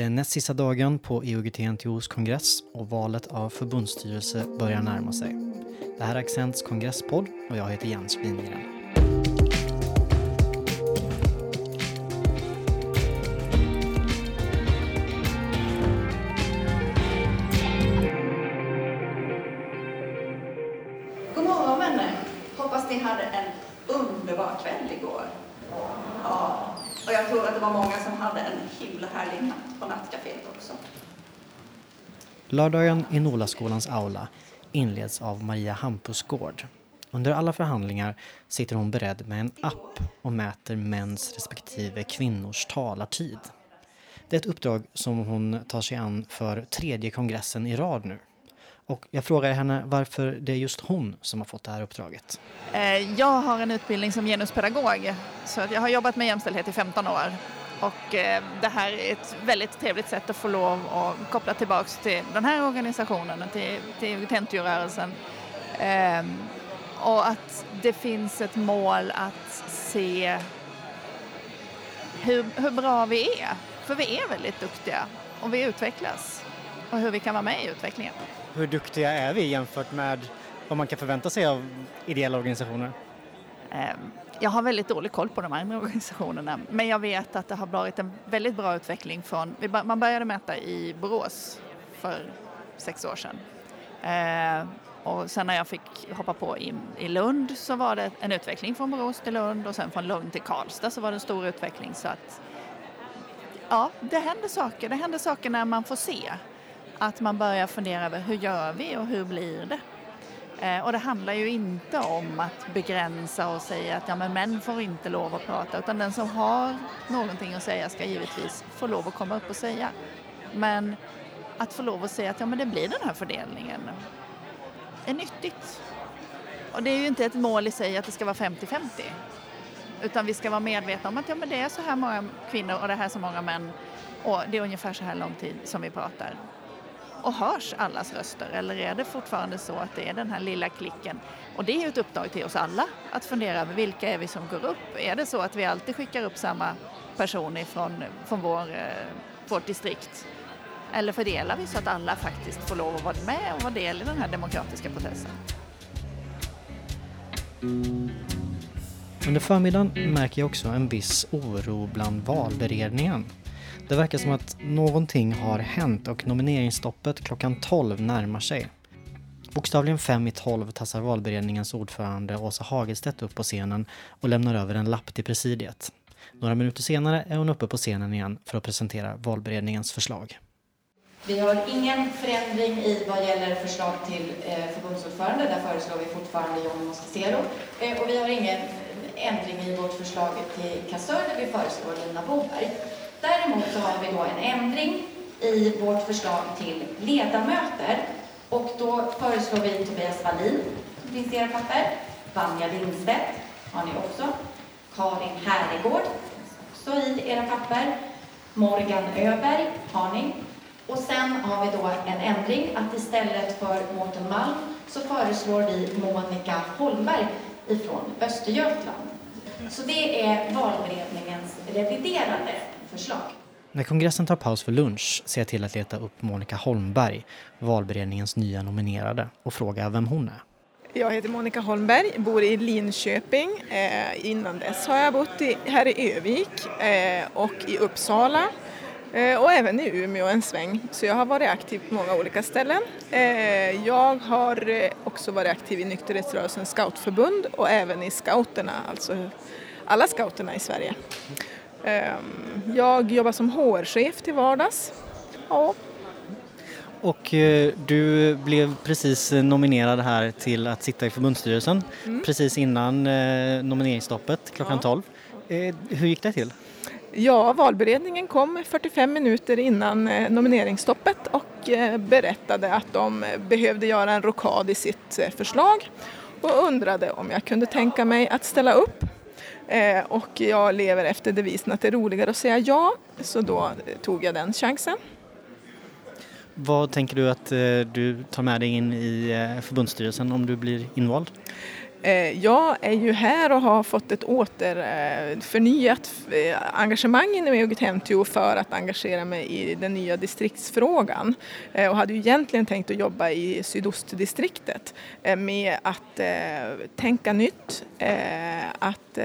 Det är näst sista dagen på EUGT-NTOs kongress och valet av förbundsstyrelse börjar närma sig. Det här är Accents kongresspodd och jag heter Jens Wingren. Tror att det var många som hade en himla härlig natt på nattcaféet också. Lördagen i Nolaskolans aula inleds av Maria Hampusgård. Under alla förhandlingar sitter hon beredd med en app och mäter mäns respektive kvinnors talartid. Det är ett uppdrag som hon tar sig an för tredje kongressen i rad nu. Och jag frågar henne varför det är just hon som har fått det här uppdraget. Eh, jag har en utbildning som genuspedagog så jag har jobbat med jämställdhet i 15 år. Och eh, det här är ett väldigt trevligt sätt att få lov att koppla tillbaks till den här organisationen, till, till Tentio-rörelsen. Ehm, och att det finns ett mål att se hur, hur bra vi är. För vi är väldigt duktiga och vi utvecklas. Och hur vi kan vara med i utvecklingen. Hur duktiga är vi jämfört med vad man kan förvänta sig av ideella organisationer? Ehm, Jag har väldigt dålig koll på de andra organisationerna men jag vet att det har varit en väldigt bra utveckling från, man började mäta i Borås för sex år sedan. Ehm, Och sen när jag fick hoppa på i, i Lund så var det en utveckling från Borås till Lund och sen från Lund till Karlstad så var det en stor utveckling så att ja, det händer saker. Det händer saker när man får se att man börjar fundera över hur gör vi och hur blir det? Eh, Och det handlar ju inte om att begränsa och säga att ja, men män får inte lov att prata utan den som har någonting att säga ska givetvis få lov att komma upp och säga. Men att få lov att säga att ja, men det blir den här fördelningen är nyttigt. Och det är ju inte ett mål i sig att det ska vara 50-50 utan vi ska vara medvetna om att ja, men det är så här många kvinnor och det här så många män och det är ungefär så här lång tid som vi pratar. Och hörs allas röster eller är det fortfarande så att det är den här lilla klicken? Och det är ju ett uppdrag till oss alla att fundera över vilka är vi som går upp? Är det så att vi alltid skickar upp samma person ifrån, från vår, eh, vårt distrikt? Eller fördelar vi så att alla faktiskt får lov att vara med och vara del i den här demokratiska processen? Under förmiddagen märker jag också en viss oro bland valberedningen. Det verkar som att någonting har hänt och nomineringsstoppet klockan 12 närmar sig. Bokstavligen fem i tolv tassar valberedningens ordförande Åsa Hagelstedt upp på scenen och lämnar över en lapp till presidiet. Några minuter senare är hon uppe på scenen igen för att presentera valberedningens förslag. Vi har ingen förändring i vad gäller förslag till eh, förbundsordförande. Där föreslår vi fortfarande John Mosquezero. Eh, och vi har ingen ändring i vårt förslag till kassör där vi föreslår Lina Boberg. Så har vi då en ändring i vårt förslag till ledamöter. Och då föreslår vi Tobias Wallin, som finns i era papper. Vanja Lindstedt har ni också. Karin Härigård, också i era papper. Morgan Öberg har ni. Och sen har vi då en ändring att istället för Mårten Malm så föreslår vi Monica Holmberg ifrån Östergötland. Så det är valberedningens reviderade förslag. När kongressen tar paus för lunch ser jag till att leta upp Monica Holmberg, valberedningens nya nominerade, och fråga vem hon är. Jag heter Monica Holmberg, bor i Linköping. Eh, innan dess har jag bott i, här i Övik eh, och i Uppsala eh, och även i Umeå en sväng. Så jag har varit aktiv på många olika ställen. Eh, jag har eh, också varit aktiv i Nykterhetsrörelsens scoutförbund och även i scouterna, alltså alla scouterna i Sverige. Eh, jag jobbar som HR-chef till vardags. Ja, Och eh, du blev precis nominerad här till att sitta i förbundsstyrelsen precis innan eh, nomineringsstoppet klockan Ja. 12. Eh, hur gick det till? Ja, valberedningen kom 45 minuter innan nomineringsstoppet och berättade att de eh, behövde göra en rokad i sitt förslag och undrade om jag kunde tänka mig att ställa upp. Eh, Och jag lever efter devisen att det är roligare att säga ja, så då tog jag den chansen. Vad tänker du att eh, du tar med dig in i eh, förbundsstyrelsen om du blir invald? Jag är ju här och har fått ett åter förnyat eh, engagemang inom EUG för att engagera mig i den nya distriktsfrågan och hade ju egentligen tänkt att jobba i sydostdistriktet med att tänka nytt, att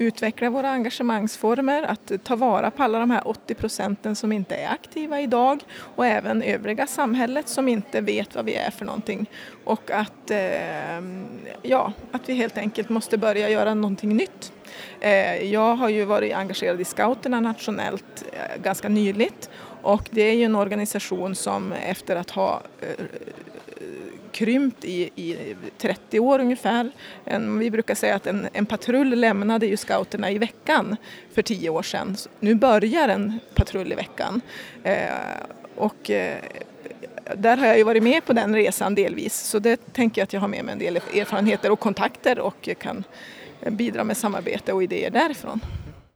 utveckla våra engagemangsformer, att ta vara på alla de här 80 procenten som inte är aktiva idag och även övriga samhället som inte vet vad vi är för någonting och att, eh, ja, att vi helt enkelt måste börja göra någonting nytt. Eh, jag har ju varit engagerad i scouterna nationellt eh, ganska nyligt och det är ju en organisation som efter att ha eh, krympt i, i 30 år ungefär. En, vi brukar säga att en, en patrull lämnade ju scouterna i veckan för 10 år sedan. Nu börjar en patrull i veckan. Eh, och eh, där har jag ju varit med på den resan delvis så det tänker jag att jag har med mig en del erfarenheter och kontakter och kan bidra med samarbete och idéer därifrån.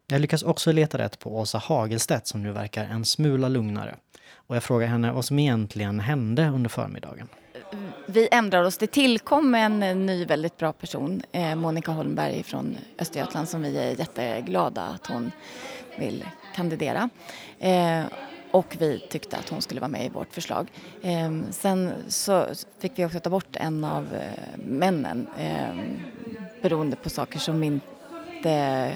Jag lyckas också leta rätt på Åsa Hagelstedt som nu verkar en smula lugnare. Och jag frågar henne vad som egentligen hände under förmiddagen. Vi ändrar oss. Det tillkom en eh, ny väldigt bra person, eh, Monica Holmberg från Östergötland som vi är jätteglada att hon vill kandidera. Eh, och vi tyckte att hon skulle vara med i vårt förslag. Ehm, sen så fick vi också ta bort en av männen ehm, beroende på saker som inte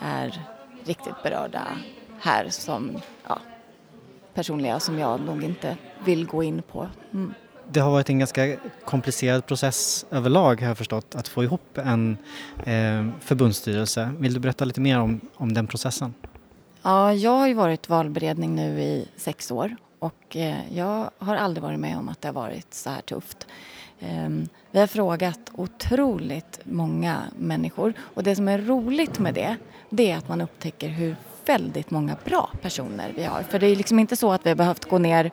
är riktigt berörda här som ja, personliga som jag nog inte vill gå in på. Mm. Det har varit en ganska komplicerad process överlag har jag förstått att få ihop en eh, förbundsstyrelse. Vill du berätta lite mer om, om den processen? Ja, jag har ju varit valberedning nu i sex år och eh, jag har aldrig varit med om att det har varit så här tufft. Eh, vi har frågat otroligt många människor och det som är roligt med det, det är att man upptäcker hur väldigt många bra personer vi har. För det är liksom inte så att vi har behövt gå ner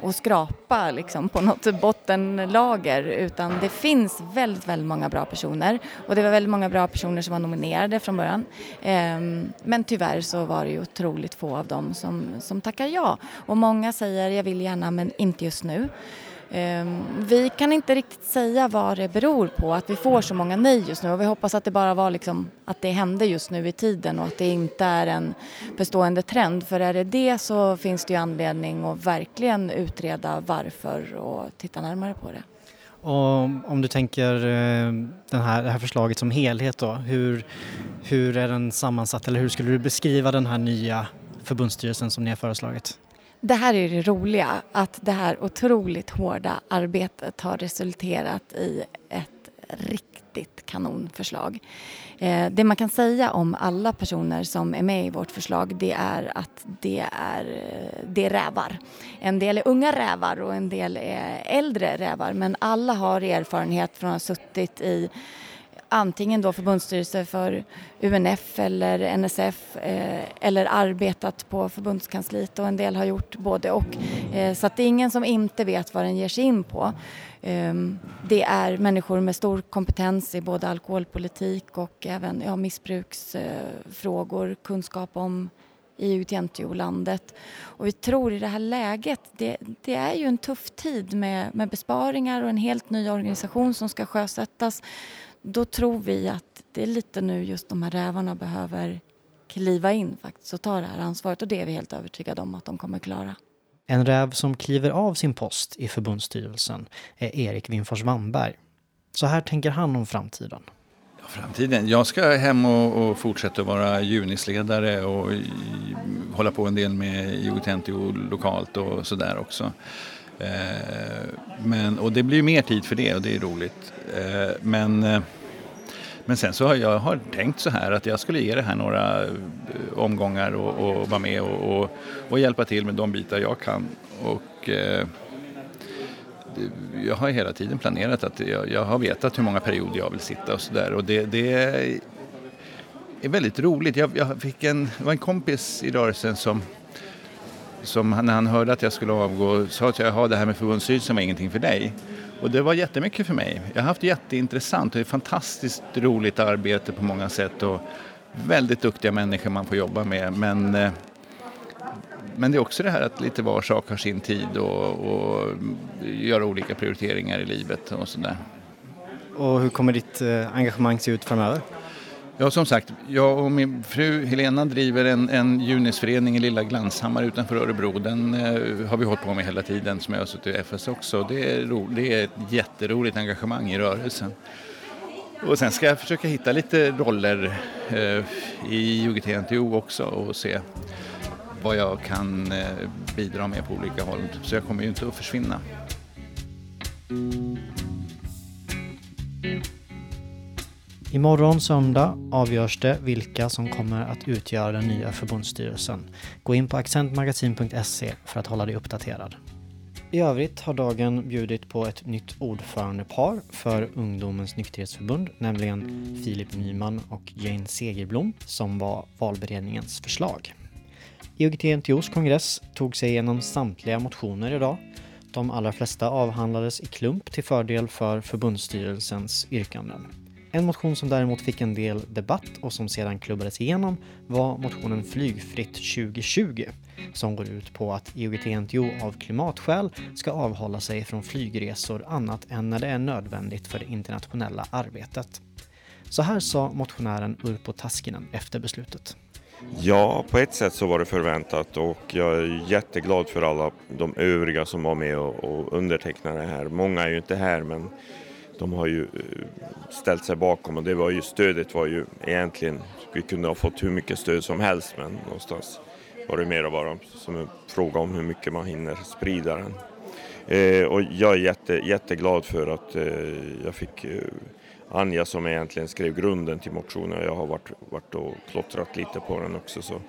och skrapa liksom på något bottenlager utan det finns väldigt, väldigt många bra personer och det var väldigt många bra personer som var nominerade från början. Ehm, men tyvärr så var det ju otroligt få av dem som, som tackar ja och många säger jag vill gärna men inte just nu. Ehm, vi kan inte riktigt säga vad det beror på att vi får så många nej just nu och vi hoppas att det bara var liksom att det hände just nu i tiden och att det inte är en bestående trend för är det det så finns det ju anledning att verkligen utreda varför och titta närmare på det. Och om du tänker eh, den här, det här förslaget som helhet då, hur, hur är den sammansatt eller hur skulle du beskriva den här nya förbundsstyrelsen som ni har föreslagit? Det här är det roliga, att det här otroligt hårda arbetet har resulterat i ett riktigt kanonförslag. Eh, det man kan säga om alla personer som är med i vårt förslag det är att det är, eh, det är rävar. En del är unga rävar och en del är äldre rävar men alla har erfarenhet från att ha suttit i antingen då förbundsstyrelse för UNF eller NSF eh, eller arbetat på förbundskansliet och en del har gjort både och. Eh, så att det är ingen som inte vet vad den ger sig in på. Eh, det är människor med stor kompetens i både alkoholpolitik och även ja, missbruksfrågor, kunskap om EU-landet. Och vi tror i det här läget, det, det, är ju en tuff tid med, med besparingar och en helt ny organisation som ska sjösättas då tror vi att det är lite nu just de här rävarna behöver kliva in faktiskt och ta det här ansvaret och det är vi helt övertygade om att de kommer klara. En räv som kliver av sin post i förbundsstyrelsen är Erik Winfors Wannberg. Så här tänker han om framtiden. Ja, framtiden? Jag ska hem och, och fortsätta vara junisledare och i, hålla på en del med IOG lokalt och sådär också. Eh, men, och det blir mer tid för det och det är roligt. Eh, men, eh, men sen så har jag har tänkt så här att jag skulle ge det här några eh, omgångar och, och vara med och, och, och, hjälpa till med de bitar jag kan. Och, jag har hela tiden planerat att jag, jag, har vetat hur många perioder jag vill sitta och sådär och det, det är väldigt roligt. Jag, jag fick en, det var en kompis i rörelsen som som när han hörde att jag skulle avgå sa att jag det här med förbundsstyrelsen var ingenting för dig. Och det var jättemycket för mig. Jag har haft jätteintressant och ett fantastiskt roligt arbete på många sätt och väldigt duktiga människor man får jobba med. Men, eh, men det är också det här att lite var sak har sin tid och, och göra olika prioriteringar i livet och sådär. och hur kommer ditt eh, engagemang se ut framöver? Ja, som sagt, jag och min fru Helena driver en, en Junisförening i Lilla Glanshammar utanför Örebro. Den eh, har vi hållit på med hela tiden som jag har suttit i FS också. Det är, ro, det är ett jätteroligt engagemang i rörelsen. Och sen ska jag försöka hitta lite roller eh, i UGT-NTO också och se vad jag kan eh, bidra med på olika håll. Så jag kommer ju inte att försvinna. Imorgon söndag avgörs det vilka som kommer att utgöra den nya förbundsstyrelsen. Gå in på accentmagasin.se för att hålla dig uppdaterad. I övrigt har dagen bjudit på ett nytt ordförandepar för Ungdomens nykterhetsförbund, nämligen Filip Nyman och Jane Segerblom, som var valberedningens förslag. IOGT-NTOs kongress tog sig igenom samtliga motioner idag. De allra flesta avhandlades i klump till fördel för förbundsstyrelsens yrkanden. En motion som däremot fick en del debatt och som sedan klubbades igenom var motionen Flygfritt 2020 som går ut på att IOGT-NTO av klimatskäl ska avhålla sig från flygresor annat än när det är nödvändigt för det internationella arbetet. Så här sa motionären Urpo Taskinen efter beslutet. Ja, på ett sätt så var det förväntat och jag är jätteglad för alla de övriga som var med och, och undertecknade det här. Många är ju inte här men de har ju eh, ställt sig bakom och det var ju stödet var ju egentligen, vi kunde ha fått hur mycket stöd som helst men någonstans var det mer bara som en fråga om hur mycket man hinner sprida den. Eh, och jag är jätte, jätteglad för att eh, jag fick eh, Anja som egentligen skrev grunden till motionen. Jag har varit, varit och klottrat lite på den också så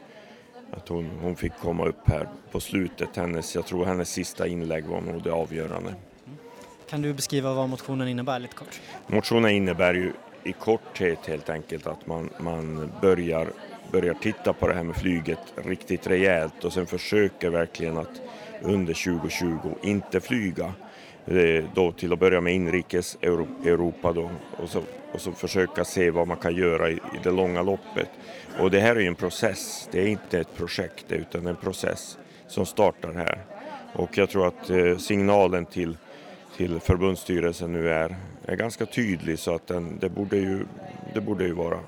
att hon, hon fick komma upp här på slutet. Hennes, jag tror hennes sista inlägg var nog det avgörande. Kan du beskriva vad motionen innebär lite kort? Motionen innebär ju i korthet helt enkelt att man, man börjar, börjar titta på det här med flyget riktigt rejält och sen försöker verkligen att under 2020 inte flyga. Eh, då till att börja med inrikes Europa då och så, och så försöka se vad man kan göra i, i det långa loppet. Och det här är ju en process, det är inte ett projekt utan en process som startar här. Och jag tror att eh, signalen till till förbundsstyrelsen nu är, är ganska tydlig så att den, det, borde ju, det borde ju vara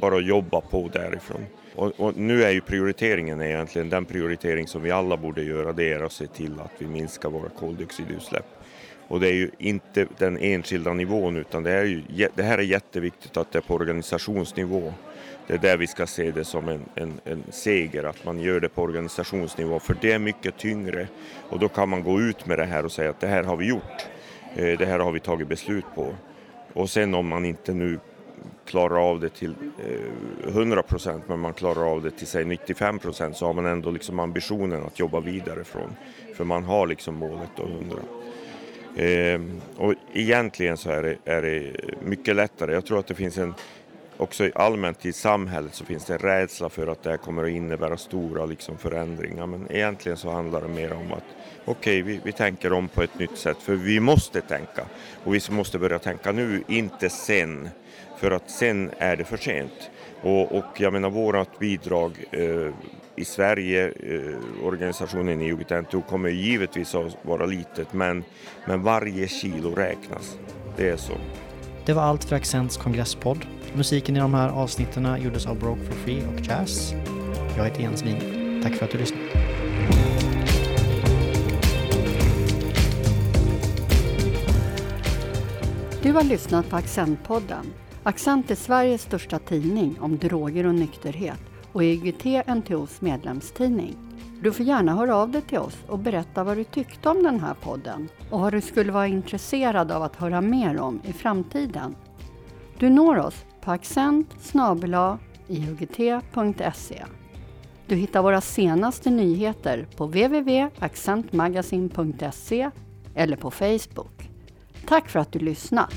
bara att jobba på därifrån. Och, och, nu är ju prioriteringen egentligen den prioritering som vi alla borde göra, det är att se till att vi minskar våra koldioxidutsläpp. Och det är ju inte den enskilda nivån utan det, är ju, det här är jätteviktigt att det är på organisationsnivå. Det är där vi ska se det som en, en, en seger, att man gör det på organisationsnivå för det är mycket tyngre och då kan man gå ut med det här och säga att det här har vi gjort, eh, det här har vi tagit beslut på. Och sen om man inte nu klarar av det till eh, 100 procent men man klarar av det till säg 95 procent så har man ändå liksom ambitionen att jobba vidare från. För man har liksom målet då 100. Eh, och egentligen så är det, är det mycket lättare. Jag tror att det finns en, också allmänt i samhället så finns det en rädsla för att det här kommer att innebära stora liksom, förändringar. Men egentligen så handlar det mer om att okej, okay, vi, vi tänker om på ett nytt sätt. För vi måste tänka. Och vi måste börja tänka nu, inte sen. För att sen är det för sent. Och, och jag menar vårat bidrag eh, i Sverige, eh, organisationen i UGT kommer givetvis att vara litet men, men varje kilo räknas. Det är så. Det var allt för Accents kongresspodd. Musiken i de här avsnitten gjordes av Broke for Free och Jazz. Jag heter Jens Wien. Tack för att du lyssnade. Du har lyssnat på Accentpodden. Accent är Sveriges största tidning om droger och nykterhet och EGT NTOs medlemstidning. Du får gärna höra av dig till oss och berätta vad du tyckte om den här podden och vad du skulle vara intresserad av att höra mer om i framtiden. Du når oss på accent iugt.se. Du hittar våra senaste nyheter på www.accentmagasin.se eller på Facebook. Tack för att du lyssnat!